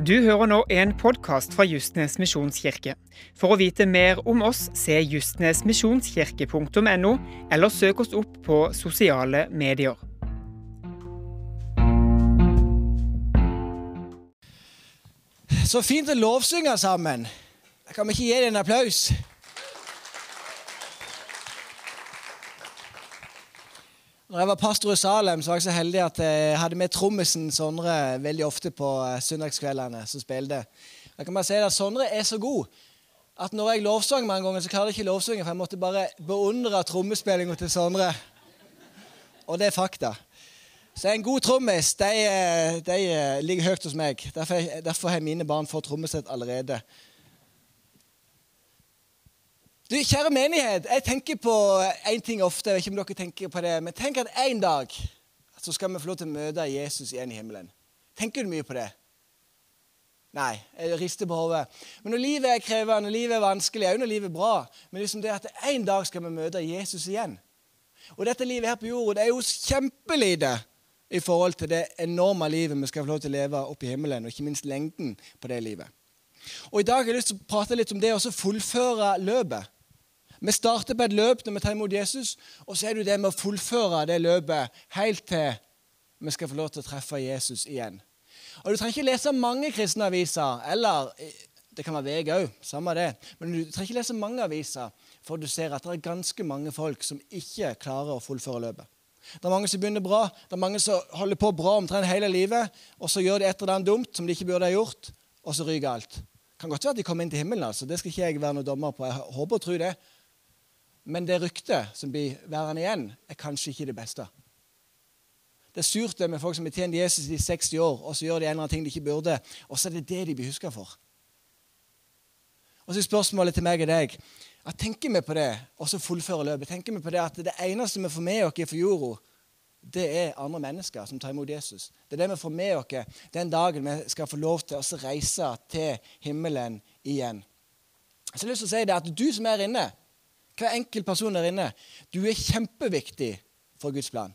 Du hører nå en podkast fra Justnes misjonskirke. For å vite mer om oss, se justnesmisjonskirke.no, eller søk oss opp på sosiale medier. Så fint å lovsynge sammen. Kan vi ikke gi dem en applaus? Når jeg var pastor i Salem, så var jeg så heldig at jeg hadde med trommisen Sondre veldig ofte på eh, søndagskveldene. som spilte. Jeg kan bare si at Sondre er så god at når jeg lovsang mange ganger, så klarer jeg ikke lovsangen, for jeg måtte bare beundre trommespillinga til Sondre. Og det er fakta. Så en god trommis de, eh, de eh, ligger høyt hos meg. Derfor, derfor har mine barn fått trommesett allerede. Du, Kjære menighet, jeg tenker på én ting ofte. Jeg vet ikke om dere tenker på det, Men tenk at en dag så skal vi få lov til å møte Jesus igjen i himmelen. Tenker du mye på det? Nei, jeg rister på hodet. Men når livet er krevende, når livet er vanskelig, òg når livet er bra Men liksom det at en dag skal vi møte Jesus igjen. Og dette livet her på jorda det er jo kjempelite i forhold til det enorme livet vi skal få lov til å leve oppe i himmelen, og ikke minst lengden på det livet. Og I dag har jeg lyst til å prate litt om det å fullføre løpet. Vi starter på et løp når vi tar imot Jesus, og så er det det med å fullføre det løpet helt til vi skal få lov til å treffe Jesus igjen. Og Du trenger ikke lese mange kristne aviser, eller det kan være VG òg, samme det. Men du trenger ikke lese mange aviser for du ser at det er ganske mange folk som ikke klarer å fullføre løpet. Det er mange som begynner bra, det er mange som holder på bra omtrent hele livet, og så gjør de et eller annet dumt som de ikke burde ha gjort, og så ryker alt. Det kan godt være at de kommer inn til himmelen, altså. det skal ikke jeg være noen dommer på. Jeg håper og tror det. Men det ryktet som blir værende igjen, er kanskje ikke det beste. Det er surt det med folk som har tjent Jesus i 60 år, og så gjør de en eller annen ting de ikke burde, og så er det det de blir huska for. Og så er spørsmålet til meg og deg at tenker vi på det, og så fullfører løpet. Tenker vi på det at det eneste vi får med oss for jorda, det er andre mennesker som tar imot Jesus. Det er det vi får med oss den dagen vi skal få lov til å reise til himmelen igjen. Så jeg har lyst til å si det at du som er inne, hver enkelt person der inne, du er kjempeviktig for Guds plan.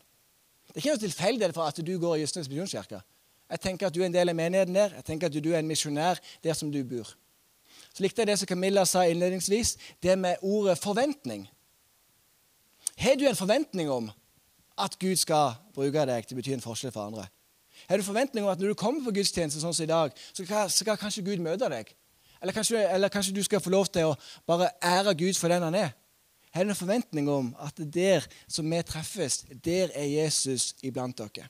Det er ikke noe tilfeldig for at du går i Justnes misjonskirke. Jeg tenker at du er en del av menigheten der. Jeg tenker at du er en misjonær der som du bor. Så likte jeg det som Camilla sa innledningsvis, det med ordet forventning. Har du en forventning om at Gud skal bruke deg til å bety en forskjell for andre? Har du forventning om at når du kommer på gudstjeneste sånn som i dag, så skal, skal kanskje Gud møte deg? Eller kanskje, eller kanskje, du skal få lov til å bare ære Gud for den han er? Har en forventning om at der som vi treffes, der er Jesus iblant dere?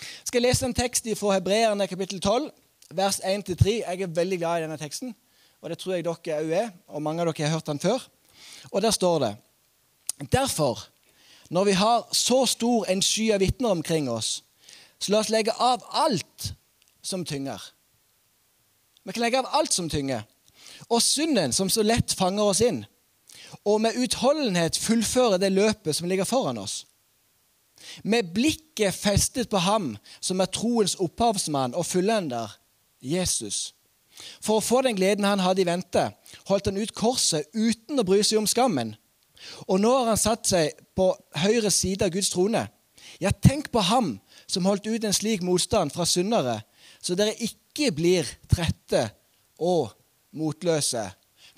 Jeg skal lese en tekst fra Hebreerne kapittel 12, vers 1-3. Jeg er veldig glad i denne teksten. Og det tror jeg dere òg er, og mange av dere har hørt den før. Og der står det Derfor, når vi har så stor en sky av vitner omkring oss, så la oss legge av alt som tynger. Vi kan legge av alt som tynger, og synden som så lett fanger oss inn, og med utholdenhet fullføre det løpet som ligger foran oss. Med blikket festet på ham som er troens opphavsmann og fullender, Jesus. For å få den gleden han hadde i vente, holdt han ut korset uten å bry seg om skammen. Og nå har han satt seg på høyre side av Guds trone. Ja, tenk på ham som holdt ut en slik motstand fra syndere, så dere ikke blir trette og motløse.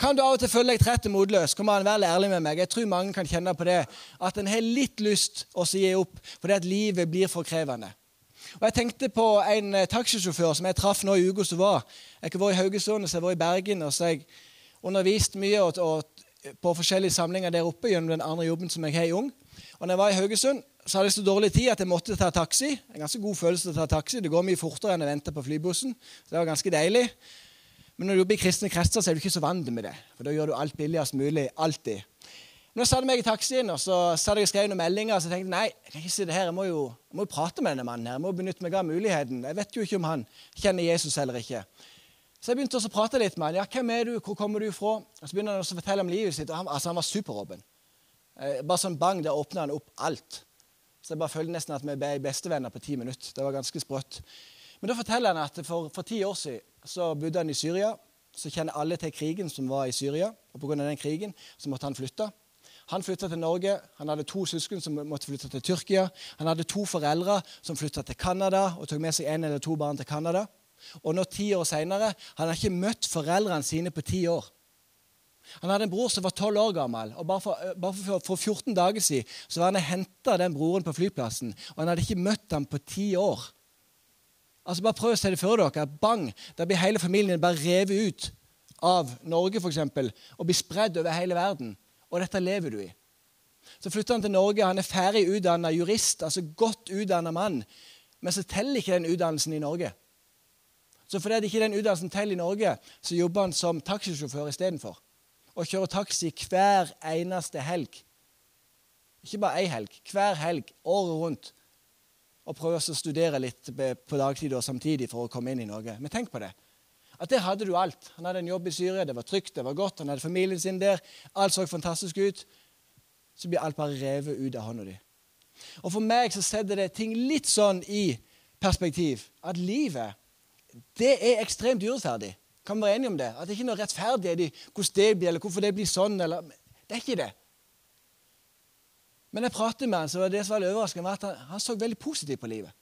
Kan du av og til føle deg trett og motløs? Kom an, Vær ærlig med meg. Jeg tror mange kan kjenne på det. At en har litt lyst å gi opp fordi at livet blir for krevende. Og Jeg tenkte på en eh, taxisjåfør som jeg traff nå i uka som var. Jeg har vært i Haugesund så jeg var i Bergen. og så jeg undervist mye og, og, på forskjellige samlinger der oppe gjennom den andre jobben som jeg har i Ung. Og når jeg var i Haugesund, så hadde jeg så dårlig tid at jeg måtte ta taxi. En ganske god følelse å ta taxi. Det går mye fortere enn å vente på flybussen. Så det var ganske deilig. Men når du jobber i kristne kretser, så er du ikke så vant med det. For da gjør du alt billigst mulig. Alltid. Nå satt jeg meg i taxien og så satt jeg og skrev noen meldinger. så tenkte jeg, nei, jeg her, jeg må jo jeg må prate med denne mannen. her, Jeg må benytte meg av muligheten. Jeg vet jo ikke om han kjenner Jesus eller ikke. Så jeg begynte også å prate litt med han. Ja, 'Hvem er du? Hvor kommer du fra?' Og Så begynner han også å fortelle om livet sitt. Han, altså, han var super-Robin. bare sånn bang, der åpna han opp alt. Så jeg bare følte nesten at vi ble bestevenner på ti minutter. Det var ganske sprøtt. Men da forteller han at for, for ti år siden så bodde han i Syria. Så kjenner alle til krigen som var i Syria. Og pga. den krigen så måtte han flytte. Han flytta til Norge. Han hadde to søsken som måtte flytte til Tyrkia. Han hadde to foreldre som flytta til Canada og tok med seg en eller to barn til Canada. Og nå ti år seinere Han har ikke møtt foreldrene sine på ti år. Han hadde en bror som var tolv år gammel. og Bare, for, bare for, for, 14 dager siden så var han henta den broren på flyplassen, og han hadde ikke møtt ham på ti år. Altså Bare prøv å se det for dere. Bang! Da blir hele familien bare revet ut av Norge, for eksempel, og blir spredd over hele verden. Og dette lever du i. Så flytter han til Norge. Han er ferdig utdanna jurist, altså godt utdanna mann. Men så teller ikke den utdannelsen i Norge. Så fordi ikke den utdannelsen teller i Norge, så jobber han som taxisjåfør istedenfor. Og kjører taxi hver eneste helg. Ikke bare ei helg, hver helg, året rundt. Og prøver å studere litt på dagtid og samtidig for å komme inn i Norge. Men tenk på det. At der hadde du alt. Han hadde en jobb i Syria, det var trygt, det var godt, han hadde familien sin der. Alt så fantastisk ut så blir alt bare revet ut av hånda di. Og For meg så setter det ting litt sånn i perspektiv at livet det er ekstremt urettferdig. Kan vi være enige om det? At det ikke er noe rettferdig i hvordan det blir, eller hvorfor det blir sånn. Eller, det er ikke det. Men jeg pratet med han, så det som var overraskende, var at han, han, så veldig positivt på livet.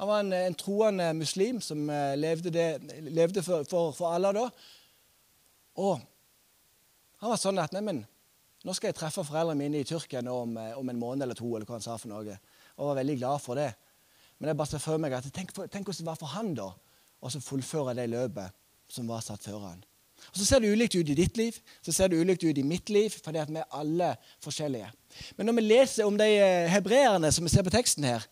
Han var en, en troende muslim som uh, levde, det, levde for, for, for, alle da. Og han var sånn at Neimen, nå skal jeg treffe foreldrene mine i Tyrkia om, eh, om, en måned eller to. eller hva han sa for noe. Og var veldig glad for det. Men jeg bare ser for meg at tenk, tenk hvordan det var for han da, å fullføre det løpet som var satt før han. Og Så ser det ulikt ut i ditt liv, så ser det ulikt ut i mitt liv, fordi at vi er alle forskjellige. Men når vi leser om de eh, hebreerne som vi ser på teksten her,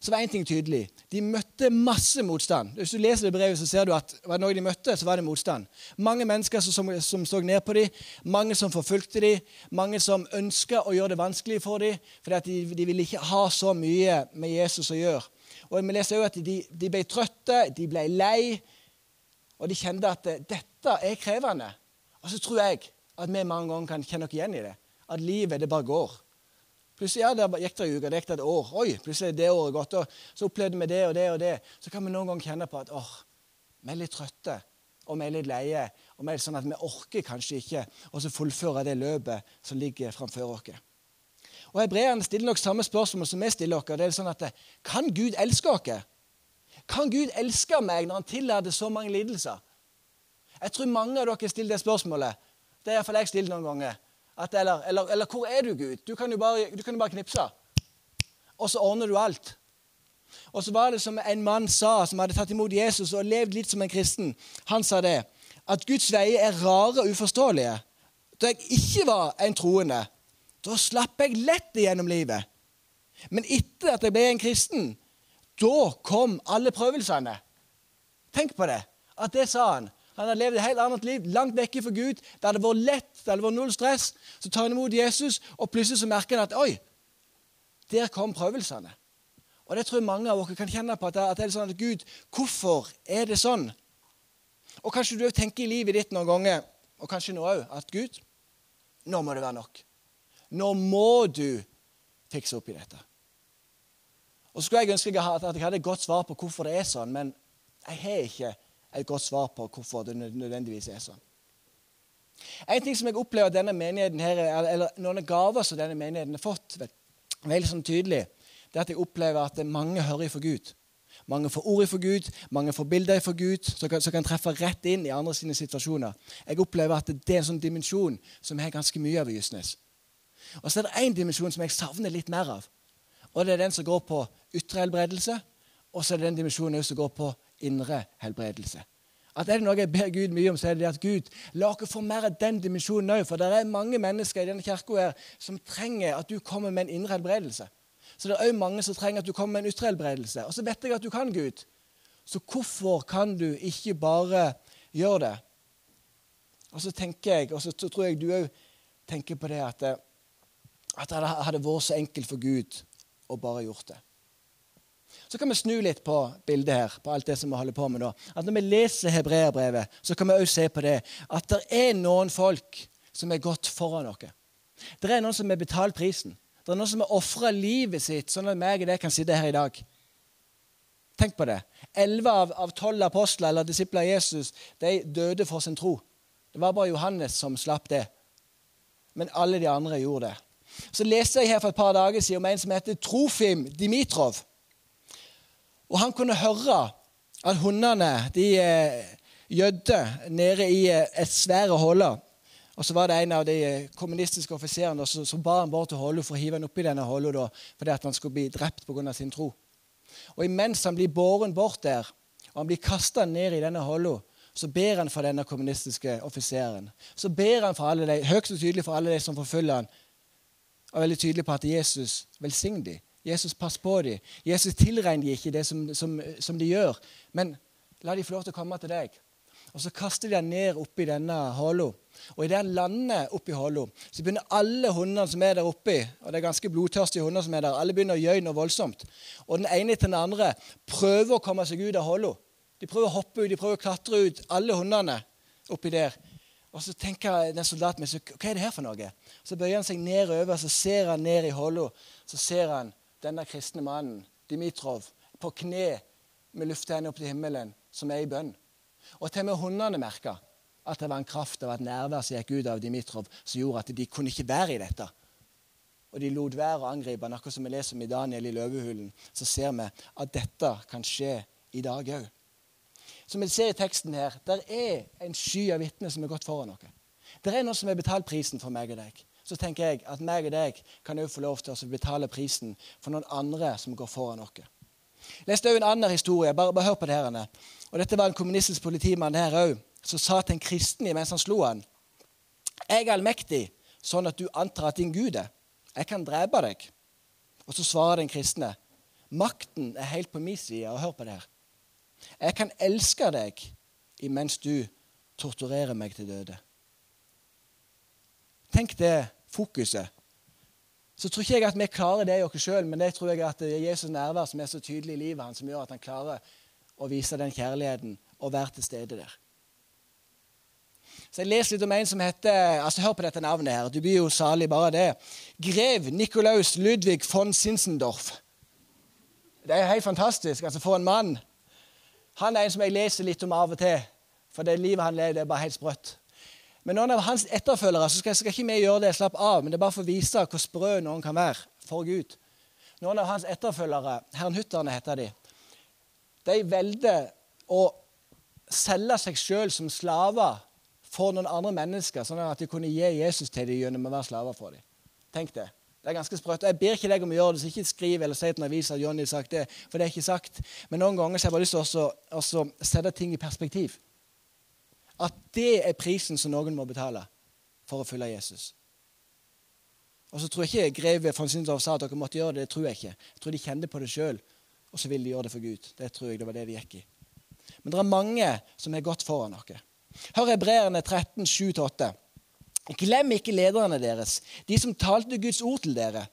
så var én ting tydelig. De møtte masse motstand. Hvis du leser det brevet, så ser du at var det noe de møtte, så var det motstand. Mange mennesker som, som så ned på dem, mange som forfulgte dem, mange som ønska å gjøre det vanskelig for dem, fordi de, de ville ikke ha så mye med Jesus å gjøre. Og Vi leser òg at de, de ble trøtte, de ble lei, og de kjente at dette er krevende. Og så tror jeg at vi mange ganger kan kjenne oss igjen i det. At livet, det bare går. Plutselig ja, det gikk det en uke, det gikk et år. Oi, plutselig er det året gått. og Så opplevde vi det og det og det. Så kan vi noen ganger kjenne på at åh, vi er litt trøtte. Og vi er litt leie. Og vi er sånn at vi orker kanskje ikke å fullføre det løpet som ligger framfor oss. Og Hebreerne stiller nok samme spørsmål som vi stiller oss. Det er sånn at, Kan Gud elske oss? Kan Gud elske meg når han tillater så mange lidelser? Jeg tror mange av dere stiller det spørsmålet. Det er iallfall jeg stilt noen ganger. At, eller, eller, eller, hvor er du, Gud? Du kan jo bare, kan jo bare knipse. Og så ordner du alt. Og så var det som en mann sa, som hadde tatt imot Jesus og levd litt som en kristen. Han sa det, at Guds veier er rare og uforståelige. Da jeg ikke var en troende, da slapp jeg lett igjennom livet. Men etter at jeg ble en kristen, da kom alle prøvelsene. Tenk på det. At det sa han. Han hadde levd et helt annet liv, langt vekke fra Gud. Det hadde vært lett, det hadde vært null stress. Så tar han imot Jesus, og plutselig så merker han at oi, der kom prøvelsene. Og det tror jeg mange av dere kan kjenne på. at det er sånn at Gud, hvorfor er det sånn? Og kanskje du tenker i livet ditt noen ganger, og kanskje nå òg, at Gud, nå må det være nok. Nå må du fikse opp i dette. Og så skulle jeg ønske at jeg hadde et godt svar på hvorfor det er sånn, men jeg har ikke et godt svar på hvorfor det nødvendigvis er sånn. En ting som jeg opplever denne menigheten her, eller noen gaver som denne menigheten har fått, veldig sånn tydelig, det er at jeg opplever at mange hører for Gud. Mange får ord for Gud, mange får bilder for Gud, som kan, som kan, treffe rett inn i andre sine situasjoner. Jeg opplever at det er en sånn dimensjon som har ganske mye av i Justnes. Og så er det én dimensjon som jeg savner litt mer av. Og det er den som går på ytre helbredelse. Og så er det den dimensjonen som går på indre helbredelse. At Er det noe jeg ber Gud mye om, så er det at Gud la oss få mer av den dimensjonen òg. For det er mange mennesker i denne kirka som trenger at du kommer med en indre helbredelse. Så det er òg mange som trenger at du kommer med en ytre helbredelse. Og så vet jeg at du kan, Gud. Så hvorfor kan du ikke bare gjøre det? Og så tenker jeg, og så tror jeg du òg tenker på det at, at det hadde vært så enkelt for Gud å bare gjort det. Så kan vi snu litt på bildet her, på alt det som vi holder på med nå. At Når vi leser hebreerbrevet, så kan vi også se på det at det er noen folk som er gått foran oss. Det er noen som har betalt prisen. Det er noen som har ofra livet sitt, sånn at meg og deg kan sitte her i dag. Tenk på det. Elleve av tolv apostler eller disipler av Jesus de døde for sin tro. Det var bare Johannes som slapp det. Men alle de andre gjorde det. Så leste jeg her for et par dager siden om en som heter Trofim Dimitrov. Og han kunne høre at hundene de eh, gjødde nede i eh, et svære holde. Og så var det en av de eh, kommunistiske offiserene som ba han bort til Hollo for å hive han oppi denne Hollo fordi at han skulle bli drept pga. sin tro. Og imens han blir båren bort der, og han blir kasta ned i denne Hollo, så ber han for denne kommunistiske offiseren. Så ber han for alle de, høyt og tydelig for alle de som forfølger han, og veldig tydelig på at Jesus velsigner dem. Jesus passer på dem. Jesus tilregner dem ikke det som, som, som de gjør, men la dem få lov til å komme til deg. Og Så kaster de den ned oppi denne håla. Og idet han lander oppi håla, så begynner alle hundene som er der oppi, og det er ganske blodtørstige hunder som er der, alle begynner å gjøy noe voldsomt. Og den ene til den andre prøver å komme seg ut av håla. De prøver å hoppe ut, de prøver å klatre ut, alle hundene oppi der. Og så tenker den soldaten min, hva er det her for noe? Så bøyer han seg nedover, så ser han ned i håla. Så ser han denne kristne mannen, Dimitrov, på kne med lufthendene opp til himmelen, som er i bønn. Og til og med hundene merka at det var en kraft av et nærvær som gikk ut av Dimitrov, som gjorde at de kunne ikke være i dette. Og de lot være å angripe han. Akkurat som vi leser om i Daniel i løvehulen, så ser vi at dette kan skje i dag òg. Som vi ser i teksten her, der er en sky av vitner som har gått foran oss. Det er noe som har betalt prisen for meg og deg. Så tenker jeg at meg og deg kan òg få lov til å betale prisen for noen andre som går foran oss. Jeg leste òg en annen historie. Bare, bare hør på det her. Og Dette var en kommunistisk politimann her òg, som sa til en kristen mens han slo han, Jeg er allmektig, sånn at du antar at din Gud er. Jeg kan drepe deg. Og så svarer den kristne, makten er helt på min side. Og hør på det her. Jeg kan elske deg imens du torturerer meg til døde. Tenk det fokuset. Så tror ikke jeg at vi klarer det i oss sjøl, men det tror jeg at det er Jesus' nærvær som er så tydelig i livet hans, som gjør at han klarer å vise den kjærligheten og være til stede der. Så Jeg leser litt om en som heter altså Hør på dette navnet. her, Du blir jo salig bare det. Grev Nikolaus Ludvig von Sinsendorf. Det er helt fantastisk. altså For en mann. Han er en som jeg leser litt om av og til. For det livet han lever, er bare helt sprøtt. Men noen av hans etterfølgere så skal, skal ikke vi gjøre det, slapp av, men det er bare for å vise hvor sprø noen kan være for Gud. Noen av hans etterfølgere, herrnhutterne heter de, de velger å selge seg sjøl som slaver for noen andre mennesker, sånn at de kunne gi Jesus til dem gjennom å være slaver for dem. Tenk det. Det er ganske sprøtt. Jeg ber ikke deg om å gjøre det, så ikke skriv eller si til en avis at Johnny har sagt det, for det er ikke sagt. Men noen ganger så har jeg bare lyst til å sette ting i perspektiv. At det er prisen som noen må betale for å følge Jesus. Og så tror jeg ikke greve von Syndorf sa at dere måtte gjøre det. Det tror jeg ikke. Jeg tror de kjente på det sjøl, og så ville de gjøre det for Gud. Det tror jeg det var det de gikk i. Men det er mange som har gått foran dere. Hør Hebreerne 13, 7-8. Glem ikke lederne deres, de som talte Guds ord til dere.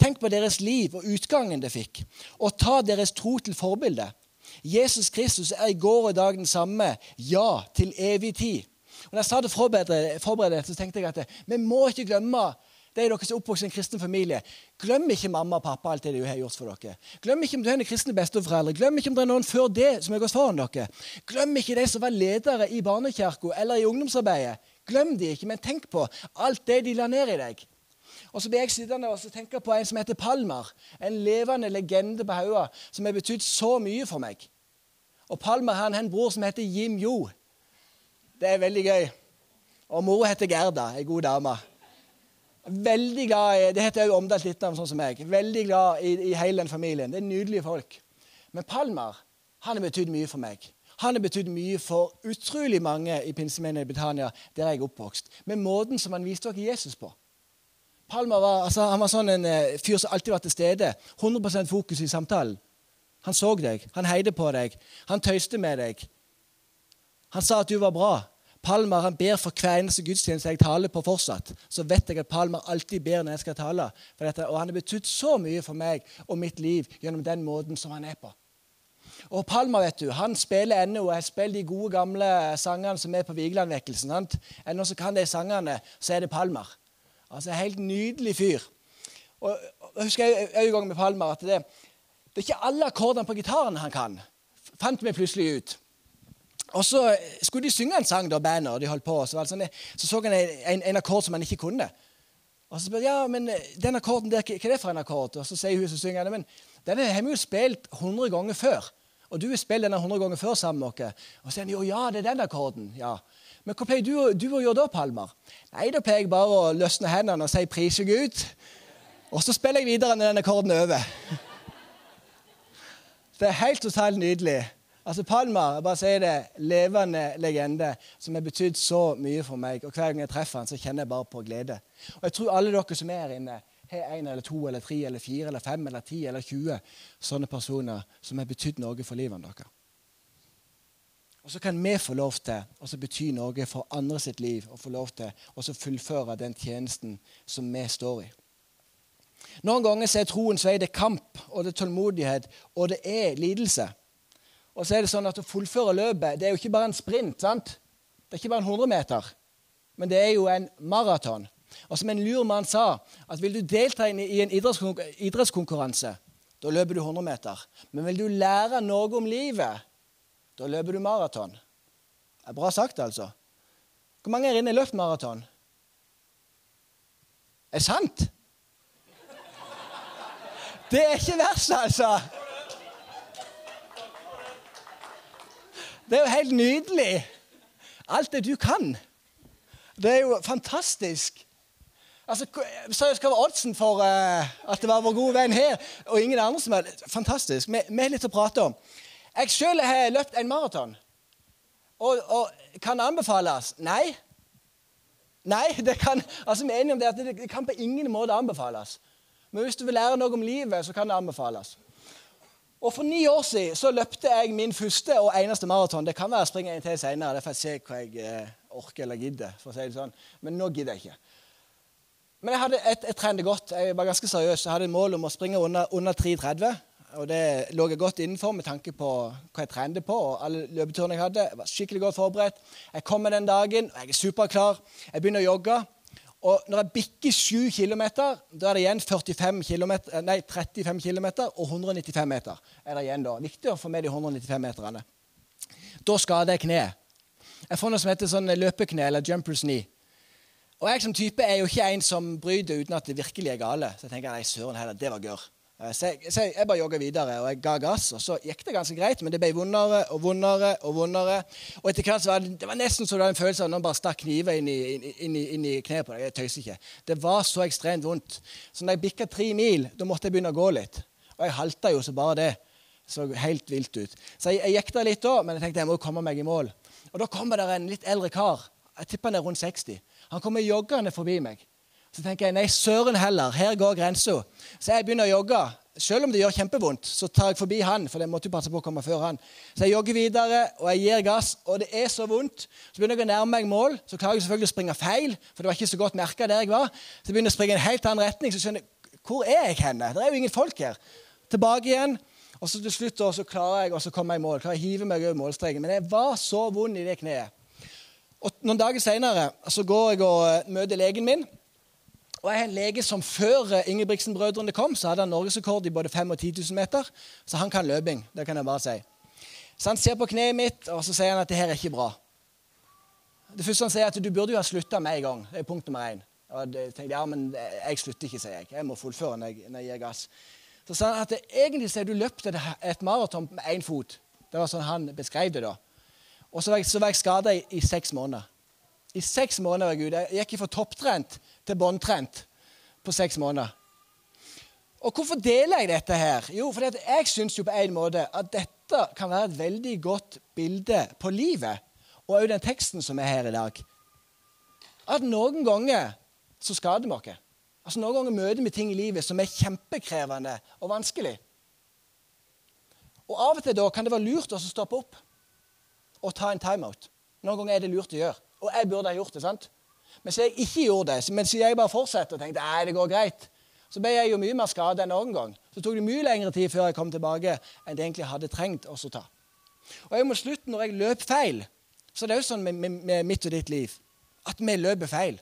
Tenk på deres liv og utgangen det fikk, og ta deres tro til forbilde. Jesus Kristus er i går og i dag den samme. Ja, til evig tid. Og når jeg sa det forberedt, så tenkte jeg at vi må ikke glemme det er dere som er oppvokst i en kristen familie. Glem ikke mamma og pappa alt det de har gjort for dere. Glem ikke om du har en kristne besteforeldre. Glem ikke om det er noen før det som har gått foran dere. Glem ikke de som var ledere i barnekirka eller i ungdomsarbeidet. Glem de ikke, men tenk på alt det de la ned i deg. Og så blir jeg sittende og tenke på en som heter Palmer. En levende legende på Haua som har betydd så mye for meg. Og Palmer har en bror som heter Jim Jo. Det er veldig gøy. Og mora heter Gerda, ei god dame. Veldig glad i, Det heter òg omdelt litt av sånn som meg. Veldig glad i, i, hele den familien. Det er nydelige folk. Men Palmer han har betydd mye for meg. Han har betydd mye for utrolig mange i pinsemenigheten i Britannia, der jeg er oppvokst. Med måten som han viste dere Jesus på. Palmer var, altså, han var sånn en uh, fyr som alltid var til stede. 100% fokus i samtalen. Han så deg, han heide på deg, han tøyste med deg. Han sa at du var bra. Palmer han ber for hver eneste gudstjeneste jeg taler på fortsatt. Så vet jeg at Palmer alltid ber når jeg skal tale. For dette. og han har betydd så mye for meg og mitt liv gjennom den måten som han er på. Og Palma vet du, han spiller ennå og jeg spiller de gode, gamle sangene som er på Vigelandvekkelsen. Det noen kan de sangene, så er det Palmer. Altså, Helt nydelig fyr. Og, jeg husker jeg en gang med Palmer at det, det er ikke alle akkordene på gitaren han kan. Fant vi plutselig ut. Og Så skulle de synge en sang, da, bandet, og de holdt på. Og så, sånn, så så han en, en, akkord som han ikke kunne. Og så spør ja, men den akkorden der, hva er det for en akkord? Og så sier hun som synger men den har vi jo spilt 100 ganger før. Og du vil spille denne 100 ganger før sammen med oss. Og så sier han jo, ja, det er den akkorden. ja. Men hva pleier du, du å gjøre da, Palmer? Nei, da pleier jeg bare å løsne hendene og si 'prise Gud'. Og så spiller jeg videre når den akkorden er over. Det er helt totalt nydelig. Altså Palmer jeg bare sier det, levende legende som har betydd så mye for meg. Og Hver gang jeg treffer han, så kjenner jeg bare på glede. Og Jeg tror alle dere som er her inne, har en eller to eller tre eller fire eller fem eller ti eller 20 sånne personer som har betydd noe for livet deres. Og så kan vi få lov til å bety noe for andre sitt liv og få lov til å fullføre den tjenesten som vi står i. Noen ganger så er troens vei det kamp og det er tålmodighet og det er lidelse. Og så er det sånn at Å fullføre løpet det er jo ikke bare en sprint. sant? Det er ikke bare en 100 meter, men det er jo en maraton. Og som en lur mann sa, at vil du delta i en idrettskonkurranse, da løper du 100 meter. Men vil du lære noe om livet, da løper du maraton. Det er bra sagt, altså. Hvor mange her inne har løpt maraton? Er det sant? Det er ikke verst, altså. Det er jo helt nydelig. Alt det du kan. Det er jo fantastisk. Altså, Seriøst, hva var oddsen for uh, at det var vår gode venn her og ingen andre som er Fantastisk. Vi, har litt å prate om. Jeg sjøl har løpt en maraton. Og, og, kan det anbefales? Nei. Nei, det kan, altså vi er enige om det at det kan på ingen måte anbefales. Men hvis du vil lære noe om livet, så kan det anbefales. Og For ni år siden så løpte jeg min første og eneste maraton. Det kan være jeg springer en til senere. Det får jeg se hva jeg eh, orker eller gidder. for å si det sånn. Men nå gidder jeg ikke. Men jeg, hadde et, jeg trente godt. Jeg var ganske seriøs. Jeg hadde et mål om å springe under, under 3,30 og det lå jeg godt innenfor med tanke på hva jeg trente på. og alle løpeturene Jeg hadde. Jeg var skikkelig godt forberedt. Jeg kommer den dagen, og jeg er superklar. Jeg begynner å jogge. Og når jeg bikker 7 km, da er det igjen 45 kilometer, nei, 35 km og 195 meter. er det igjen da. Viktig å få med de 195 meterne. Da skader jeg kneet. Jeg får noe som heter sånn løpekne, eller jumpers knee. Og jeg som type er jo ikke en som bryter uten at det virkelig er gale. Så jeg tenker nei, søren heller, det var gørr. Eh, så jeg, så jeg, bare jogga videre, og jeg ga gass. og Så gikk det ganske greit, men det ble vondere og vondere. Og vondere. Og etter hvert så var det, det var nesten så du hadde en følelse av at noen bare stakk kniver inn i, inn, i, inn i kneet på deg. Jeg tøyser ikke. Det var så ekstremt vondt. Så når jeg bikka tre mil, da måtte jeg begynne å gå litt. Og jeg halta jo så bare det. Så helt vilt ut. Så jeg, jeg der litt da, men jeg tenkte jeg må komme meg i mål. Og da kommer det en litt eldre kar. Jeg tipper han er rundt 60. Han kommer joggende forbi meg. Så tenker jeg nei, søren heller, her går grensa. Så jeg begynner å jogge. Selv om det gjør kjempevondt, så tar jeg forbi han. for det måtte jo passe på å komme før han. Så jeg jogger videre, og jeg gir gass, og det er så vondt. Så begynner jeg å nærme meg mål. Så klarer jeg selvfølgelig å springe feil, for det var ikke så godt merka der jeg var. Så jeg begynner å springe i en helt annen retning, så skjønner jeg hvor er jeg henne? Det er jo ingen folk her. Tilbake igjen. Og så til slutt så klarer jeg å komme i mål. klarer jeg å hive meg over målstreken. Men jeg var så vond i det kneet. Og Noen dager seinere går jeg og møter legen min. Og jeg har en lege som Før eh, Ingebrigtsen-brødrene kom, så hadde han norgesrekord i både 5 og 10 000 meter. Så han kan løping. Det kan jeg bare si. Så han ser på kneet mitt, og så sier han at det her er ikke bra. Det første han sier, er at du burde jo ha slutta med en gang. Det er punkt nummer én. Og jeg tenkte, ja, men jeg slutter ikke, sier jeg. Jeg må fullføre når jeg, når jeg gir gass. Så sa han at egentlig så har du løpt et maraton med én fot. Det var sånn han beskrev det da. Og så var jeg, så jeg skada i, i seks måneder. I seks måneder, Gud. Jeg gikk fra topptrent til båndtrent på seks måneder. Og hvorfor deler jeg dette her? Jo, for jeg syns jo på en måte at dette kan være et veldig godt bilde på livet, og òg den teksten som er her i dag. At noen ganger så skader vi oss. Altså Noen ganger møter vi ting i livet som er kjempekrevende og vanskelig. Og Av og til da kan det være lurt å stoppe opp og ta en timeout. Noen ganger er det lurt å gjøre. Og jeg burde ha gjort det. sant? Men så jeg ikke gjorde det, men siden jeg bare fortsatte og tenkte nei, det går greit, så ble jeg jo mye mer skada enn noen gang. Så tok det mye lengre tid før jeg kom tilbake enn det egentlig hadde trengt å ta. Og jeg må slutte når jeg løper feil. Så det er jo sånn med, med, med mitt og ditt liv at vi løper feil.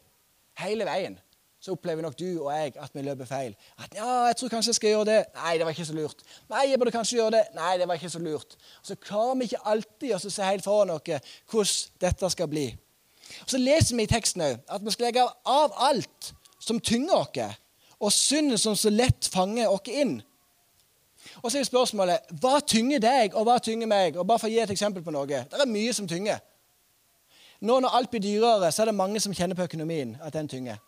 Hele veien så opplever nok du og jeg at vi løper feil. At ja, jeg tror kanskje jeg skal gjøre det. Nei, det var ikke så lurt. Nei, jeg burde kanskje gjøre det. Nei, det var ikke så lurt. Så klarer vi ikke alltid å se helt foran oss hvordan dette skal bli. Og Så leser vi i teksten òg at vi skal legge av alt som tynger oss, og synden som så lett fanger oss inn. Og så er spørsmålet hva tynger deg, og hva tynger meg? Og bare for å gi et eksempel på noe. Det er mye som tynger. Nå når alt blir dyrere, så er det mange som kjenner på økonomien at den tynger.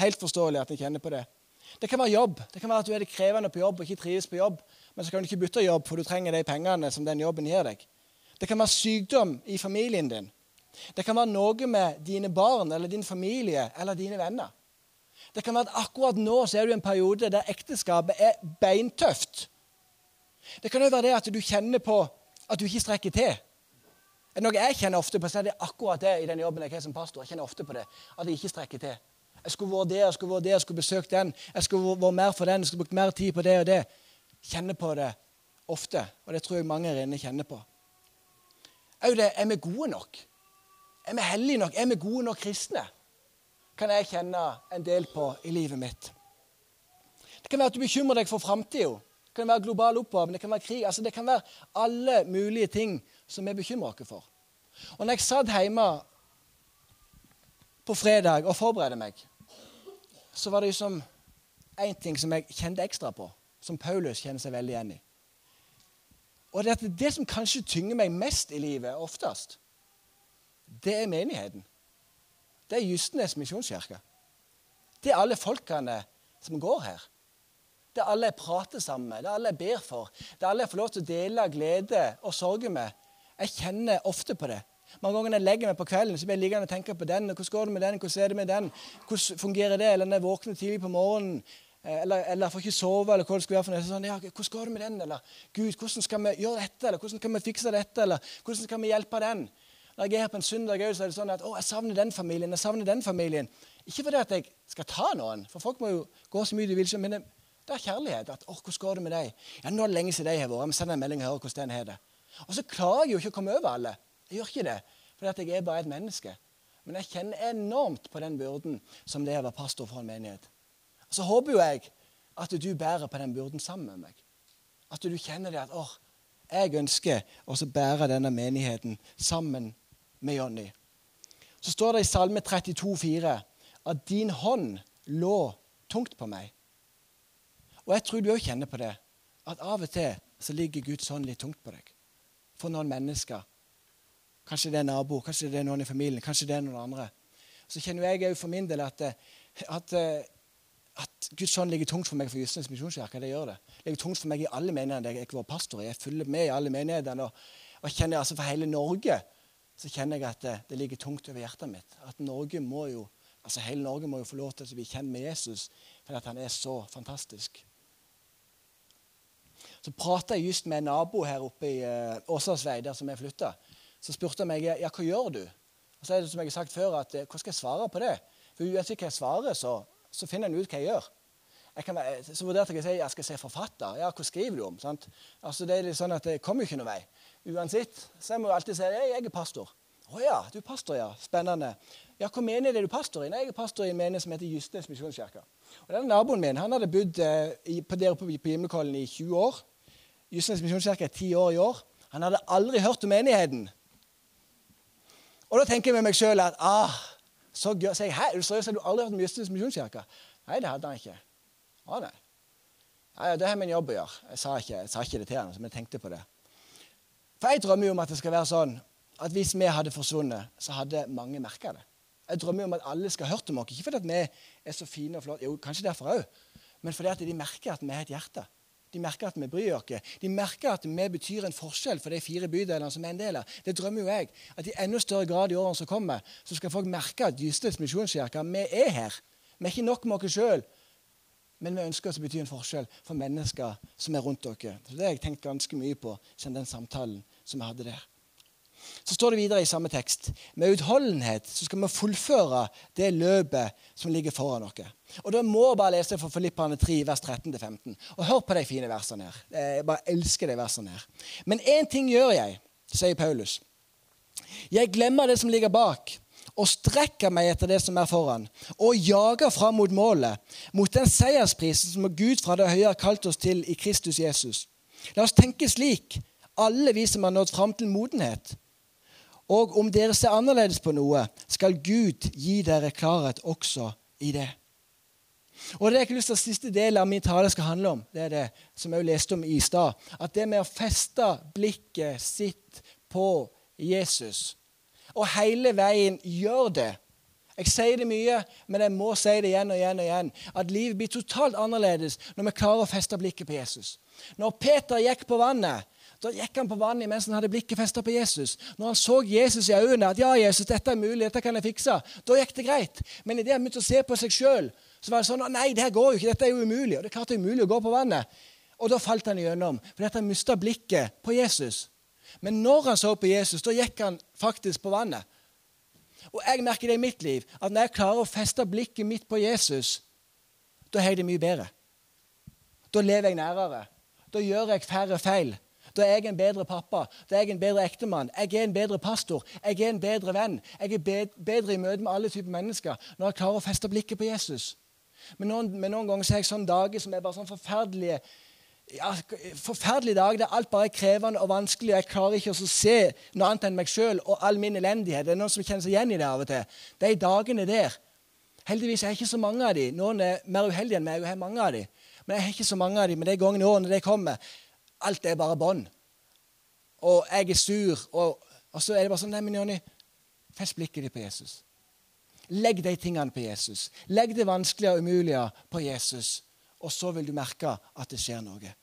Helt forståelig at de kjenner på det. Det kan være jobb. Det kan være at du er det krevende på jobb og ikke trives på jobb. Men så kan du ikke bytte jobb, for du trenger de pengene som den jobben gir deg. Det kan være sykdom i familien din. Det kan være noe med dine barn eller din familie eller dine venner. Det kan være at akkurat nå så er du i en periode der ekteskapet er beintøft. Det kan òg være det at du kjenner på at du ikke strekker til. Er noe jeg kjenner ofte på, så er det akkurat det i den jobben jeg har som pastor. Jeg kjenner ofte på det, At jeg ikke strekker til. Jeg skulle vært der, jeg skulle vært der, jeg skulle besøkt den. Jeg skulle vært mer for den, jeg skulle brukt mer tid på det og det. Kjenner på det ofte, og det tror jeg mange her inne kjenner på. Òg det er vi gode nok? Er vi hellige nok? Er vi gode nok kristne? Kan jeg kjenne en del på i livet mitt. Det kan være at du bekymrer deg for framtida. Det kan være global oppvarming, det kan være krig. altså Det kan være alle mulige ting som vi bekymrer oss for. Og når jeg satt hjemme på fredag og forberedte meg, så var det liksom én ting som jeg kjente ekstra på, som Paulus kjenner seg veldig igjen i. Og det, det som kanskje tynger meg mest i livet, oftest, det er menigheten. Det er Justnes misjonskirke. Det er alle folkene som går her. Det er alle jeg prater sammen med, det er alle jeg ber for. Det er alle jeg får lov til å dele glede og sorge med. Jeg kjenner ofte på det. Mange ganger når jeg legger meg på kvelden, så blir jeg liggende og tenke på den. Hvordan går det med den? Hvordan er det med den? Hvordan fungerer det? Eller når jeg våkner tidlig på morgenen, eh, eller, eller får ikke sove, eller hva det skal være for noe. Sånn, ja, hvordan går det med den? Eller Gud, hvordan skal vi gjøre dette? Eller hvordan skal vi fikse dette? Eller hvordan skal vi hjelpe den? Når jeg er her på en søndag, så er det sånn at å, jeg savner den familien. jeg savner den familien. Ikke fordi at jeg skal ta noen, for folk må jo gå så mye de vil. Men det, er kjærlighet. at, å, 'Hvordan går det med deg?' Ja, 'Nå er det lenge siden de har vært.' Jeg sender en melding og hører hvordan den har det. Og så klarer jeg jo ikke å komme over alle. Jeg gjør ikke det, for jeg er bare et menneske. Men jeg kjenner enormt på den byrden som det er å være pastor for en menighet. Og Så håper jo jeg at du bærer på den byrden sammen med meg. At du kjenner det at åh, jeg ønsker å bære denne menigheten sammen med Jonny. Så står det i Salme 32, 32,4 at din hånd lå tungt på meg. Og jeg tror du òg kjenner på det. At av og til så ligger Guds hånd litt tungt på deg. For noen mennesker. Kanskje det er nabo, kanskje det er noen i familien, kanskje det er noen andre. Så kjenner jeg òg for min del at, at, at, Guds ånd ligger tungt for meg for justens misjonskirke. Det gjør det. Det ligger tungt for meg i alle menighetene jeg var pastor i. Jeg følger med i alle menighetene. Og, og kjenner altså for hele Norge så kjenner jeg at det, det ligger tungt over hjertet mitt. At Norge må jo, altså hele Norge må jo få lov til å bli kjent med Jesus fordi han er så fantastisk. Så prata jeg just med en nabo her oppe i uh, der som jeg flytta. Så spurte han meg ja, hva gjør du? Og så er det som jeg har sagt før, at eh, hva skal jeg svare på det? For uansett hva jeg svarer, så, så finner en ut hva jeg gjør. Jeg kan, så vurderte jeg å si jeg skal se forfatter. Ja, hva skriver du om? Sant? Altså, det er litt sånn at det kommer jo ikke noen vei. Uansett. Så jeg må alltid si jeg, jeg er pastor. Å ja, du er pastor, ja. Spennende. Ja, Hva menighet er du pastor i? Nei, jeg er pastor i en menighet som heter Justnes misjonskirke. Og denne Naboen min han hadde bodd eh, på, der på, på Gimlekollen i 20 år. Justnes misjonskirke er ti år i år. Han hadde aldri hørt om menigheten. Og da tenker jeg med meg sjøl at ah, så gøy. Så jeg, Hæ, er du seriøs? Har du aldri hørt om Justnes misjonskirke? Nei, det hadde han ikke. Ah, nei. Ja, det har min jobb å gjøre. Jeg sa, ikke, jeg sa ikke det til han, men jeg tenkte på det. For jeg drømmer jo om at det skal være sånn at hvis vi hadde forsvunnet, så hadde mange merka det. Jeg drømmer jo om at alle skal ha hørt om oss. Ikke fordi at vi er så fine og flotte, jo, kanskje derfor òg, men fordi at de merker at vi har et hjerte. De merker at vi bryr oss. De merker at vi betyr en forskjell for de fire bydelene som er en del av. Det drømmer jo jeg. At i enda større grad i årene som kommer, så skal folk merke at justes misjonskirke, vi er her. Vi er ikke nok med oss sjøl, men vi ønsker oss å bety en forskjell for mennesker som er rundt dere. Så Det har jeg tenkt ganske mye på siden den samtalen som vi hadde der. Så står det videre i samme tekst. Med utholdenhet så skal vi fullføre det løpet som ligger foran oss. Og Da må jeg bare lese fra Filippane 3, vers 13-15. Og hør på de fine versene her. Jeg bare elsker de versene her. Men én ting gjør jeg, sier Paulus. Jeg glemmer det som ligger bak, og strekker meg etter det som er foran, og jager fram mot målet, mot den seiersprisen som Gud fra det høye har kalt oss til i Kristus Jesus. La oss tenke slik, alle vi som har nådd fram til modenhet. Og om dere ser annerledes på noe, skal Gud gi dere klarhet også i det. Og det er ikke lyst til at Siste del av min tale skal handle om det er det som jeg leste om i stad. At det med å feste blikket sitt på Jesus, og hele veien gjør det Jeg sier det mye, men jeg må si det igjen og igjen. og igjen, At livet blir totalt annerledes når vi klarer å feste blikket på Jesus. Når Peter gikk på vannet, da gikk han på vannet mens han hadde blikket festa på Jesus. Når han så Jesus i øynene, at ja, Jesus, dette er mulig, dette kan jeg fikse, da gikk det greit. Men idet han begynte å se på seg sjøl, så var det sånn Nei, det her går jo ikke. Dette er jo umulig. Og det er klart det er umulig å gå på vannet. Og da falt han igjennom, fordi han mista blikket på Jesus. Men når han så på Jesus, da gikk han faktisk på vannet. Og jeg merker det i mitt liv, at når jeg klarer å feste blikket mitt på Jesus, da har jeg det mye bedre. Da lever jeg nærere. Da gjør jeg færre feil. Da er jeg en bedre pappa, da er jeg en bedre ektemann, jeg er en bedre pastor, jeg er en bedre venn. Jeg er bedre i møte med alle typer mennesker når jeg klarer å feste blikket på Jesus. Men noen, men noen ganger så har jeg sånne dager som er bare sånn forferdelige ja, forferdelige dager der alt bare er krevende og vanskelig. og Jeg klarer ikke å se noe annet enn meg sjøl og all min elendighet. Det er noen som kjenner seg igjen i det av og til. De dagene der. Heldigvis er jeg ikke så mange av dem. Noen er mer uheldige enn meg og jeg har mange av dem. Men jeg har ikke så mange av dem. Men de gangene årene de kommer, alt er bare bånd. Og jeg er sur. Og, og, så er det bare sånn Nei, men Jonny, fest blikket ditt på Jesus. Legg de tingene på Jesus. Legg det vanskelige og umulige på Jesus. Og så vil du merke at det skjer noe.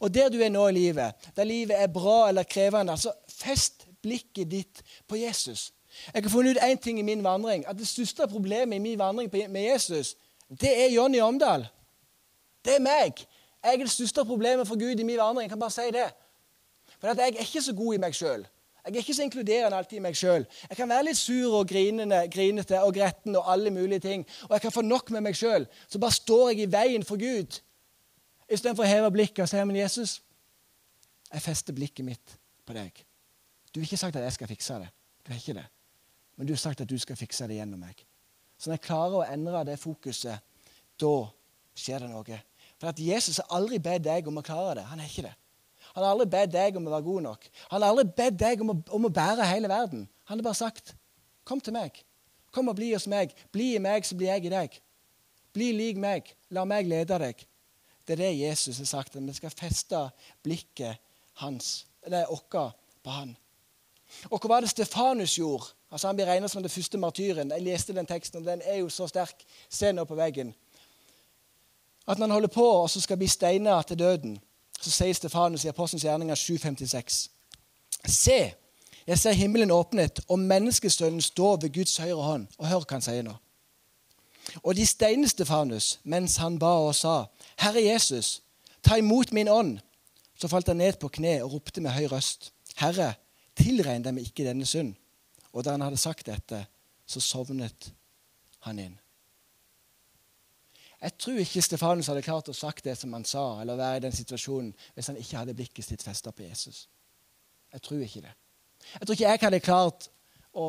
Og der du er nå i livet, der livet er bra eller krevende, altså fest blikket ditt på Jesus. Jeg har funnet ut én ting i min vandring. At det største problemet i min vandring med Jesus, det er Jonny Omdal. Det er meg. Jeg er det største problemet for Gud i min vandring. Jeg kan bare si det. For jeg er ikke så god i meg sjøl. Jeg er ikke så inkluderende alltid i meg sjøl. Jeg kan være litt sur og grinende, grinete og gretten og alle mulige ting. Og jeg kan få nok med meg sjøl. Så bare står jeg i veien for Gud. Istedenfor å heve blikket og si men Jesus, jeg fester blikket mitt på deg. Du har ikke sagt at jeg skal fikse det. Du har ikke det. Men du har sagt at du skal fikse det gjennom meg. Så når jeg klarer å endre det fokuset, da skjer det noe. For at Jesus har aldri bedt deg om å klare det. Han er ikke det. Han har aldri bedt deg om å være god nok. Han har aldri bedt deg om å, om å bære hele verden. Han har bare sagt, 'Kom til meg. Kom og bli hos meg. Bli i meg, så blir jeg i deg.' Bli lik meg. La meg lede deg. Det er det Jesus har sagt. At vi skal feste blikket hans, eller vårt på han. Og hva var det Stefanus gjorde? Altså Han blir regnet som den første martyren. Jeg leste den teksten, og den er jo så sterk. Se nå på veggen. At når han holder på og så skal bli steina til døden, så sier Stefanus i Apostelens gjerninger 7,56.: Se, jeg ser himmelen åpnet, og menneskesønnen står ved Guds høyre hånd. Og hør hva han sier nå. Og de steinet Stefanus mens han ba og sa, Herre Jesus, ta imot min ånd. Så falt han ned på kne og ropte med høy røst, Herre, tilregn dem ikke denne synd. Og da han hadde sagt dette, så sovnet han inn. Jeg tror ikke Stefanus hadde klart å sagt det som han sa, eller være i den situasjonen hvis han ikke hadde blikket sitt festa på Jesus. Jeg tror ikke det. Jeg tror ikke jeg hadde klart å,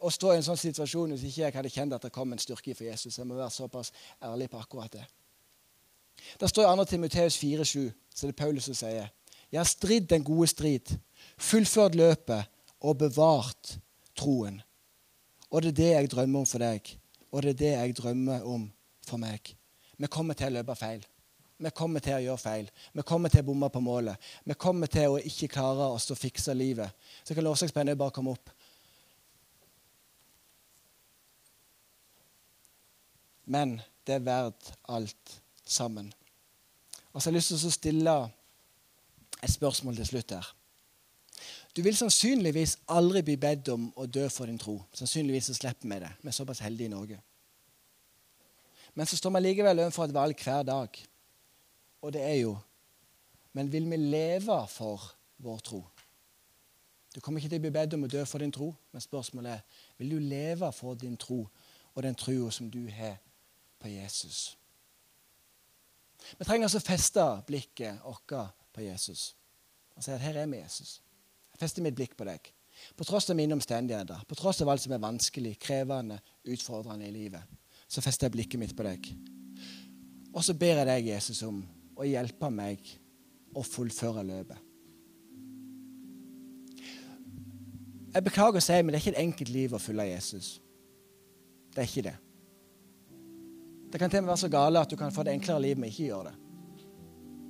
å, stå i en sånn situasjon hvis ikke jeg hadde kjent at det kom en styrke for Jesus. Jeg må være såpass ærlig på akkurat det. Det står i 2. Timoteus 4,7, så det er Paulus som sier Jeg har stridd den gode strid, fullført løpet og bevart troen. Og det er det jeg drømmer om for deg, og det er det jeg drømmer om for meg. Vi kommer til å løpe feil. Vi kommer til å gjøre feil. Vi kommer til å bomme på målet. Vi kommer til å ikke klare oss å fikse livet. Så kan lovsangsbandet bare komme opp. Men det er verdt alt sammen. Og så har jeg lyst til å stille et spørsmål til slutt her. Du vil sannsynligvis aldri bli bedt om å dø for din tro. Sannsynligvis så slipper vi det. Vi er såpass heldige i Norge. Men så står vi likevel overfor et valg hver dag. Og det er jo Men vil vi leve for vår tro? Du kommer ikke til å bli bedt om å dø for din tro, men spørsmålet er vil du leve for din tro og den troa som du har på Jesus. Vi trenger altså å feste blikket vårt på Jesus og si at her er vi, Jesus. Jeg fester mitt blikk på deg. På tross av mine omstendigheter, på tross av alt som er vanskelig, krevende, utfordrende i livet så fester jeg blikket mitt på deg. Og så ber jeg deg, Jesus, om å hjelpe meg å fullføre løpet. Jeg beklager å si, men det er ikke et enkelt liv å følge Jesus. Det er ikke det. Det kan til og med være så gale at du kan få det enklere liv med ikke gjøre det.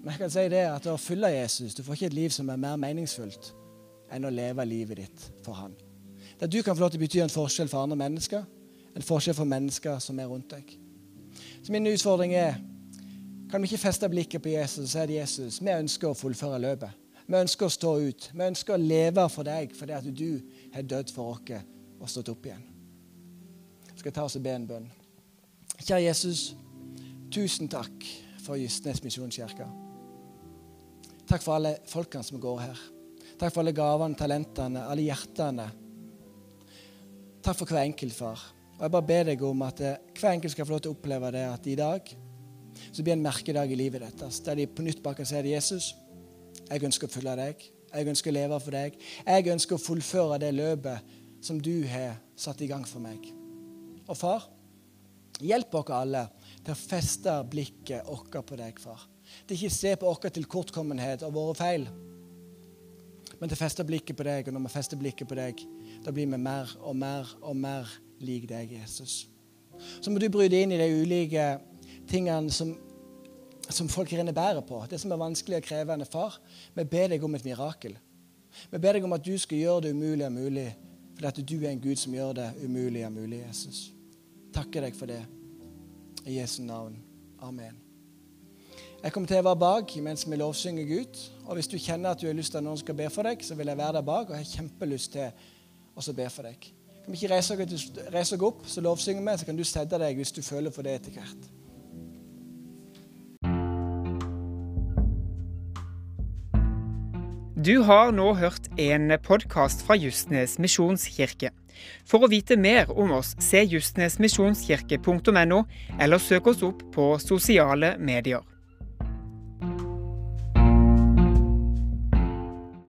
Men jeg kan si det at å følge Jesus, du får ikke et liv som er mer meningsfullt enn å leve livet ditt for Han. Der du kan få lov til å bety en forskjell for andre mennesker, en forskjell for mennesker som er rundt deg. Så min utfordring er kan vi ikke feste blikket på Jesus så er det Jesus, vi ønsker å fullføre løpet. Vi ønsker å stå ut. Vi ønsker å leve for deg fordi at du har dødd for oss og stått opp igjen. Jeg skal ta oss og be en bønn. Kjære Jesus, tusen takk for Justnes misjonskirke. Takk for alle folkene som går her. Takk for alle gavene, talentene, alle hjertene. Takk for hver enkelt, far. Og Jeg bare ber deg om at eh, hver enkelt skal få lov til å oppleve det at i dag så blir en merkedag i livet deres, der de på nytt bare kan si Jesus jeg ønsker å følge deg. Jeg ønsker å leve for deg. Jeg ønsker å fullføre det løpet som du har satt i gang for meg. Og far, hjelp oss alle til å feste blikket vårt på deg, far. Til ikke se på vår tilkortkommenhet og våre feil, men til å feste blikket på deg. Og når vi fester blikket på deg, da blir vi mer og mer og mer lik deg, Jesus. Så må du bryte inn i de ulike tingene som, som folk renner bæret på. Det som er vanskelig og krevende. Far, vi ber deg om et mirakel. Vi ber deg om at du skal gjøre det umulige mulig, fordi at du er en Gud som gjør det umulige mulig, Jesus. Takker deg for det. I Jesu navn. Amen. Jeg kommer til å være bak mens vi lovsynger Gud. Og hvis du kjenner at du har lyst til at noen skal be for deg, så vil jeg være der bak og jeg har kjempelyst til å be for deg. Kan vi ikke reise oss opp, så lovsynger vi, så kan du sette deg hvis du føler for det etter hvert. Du har nå hørt en podkast fra Justnes misjonskirke. For å vite mer om oss, se justnesmisjonskirke.no, eller søk oss opp på sosiale medier.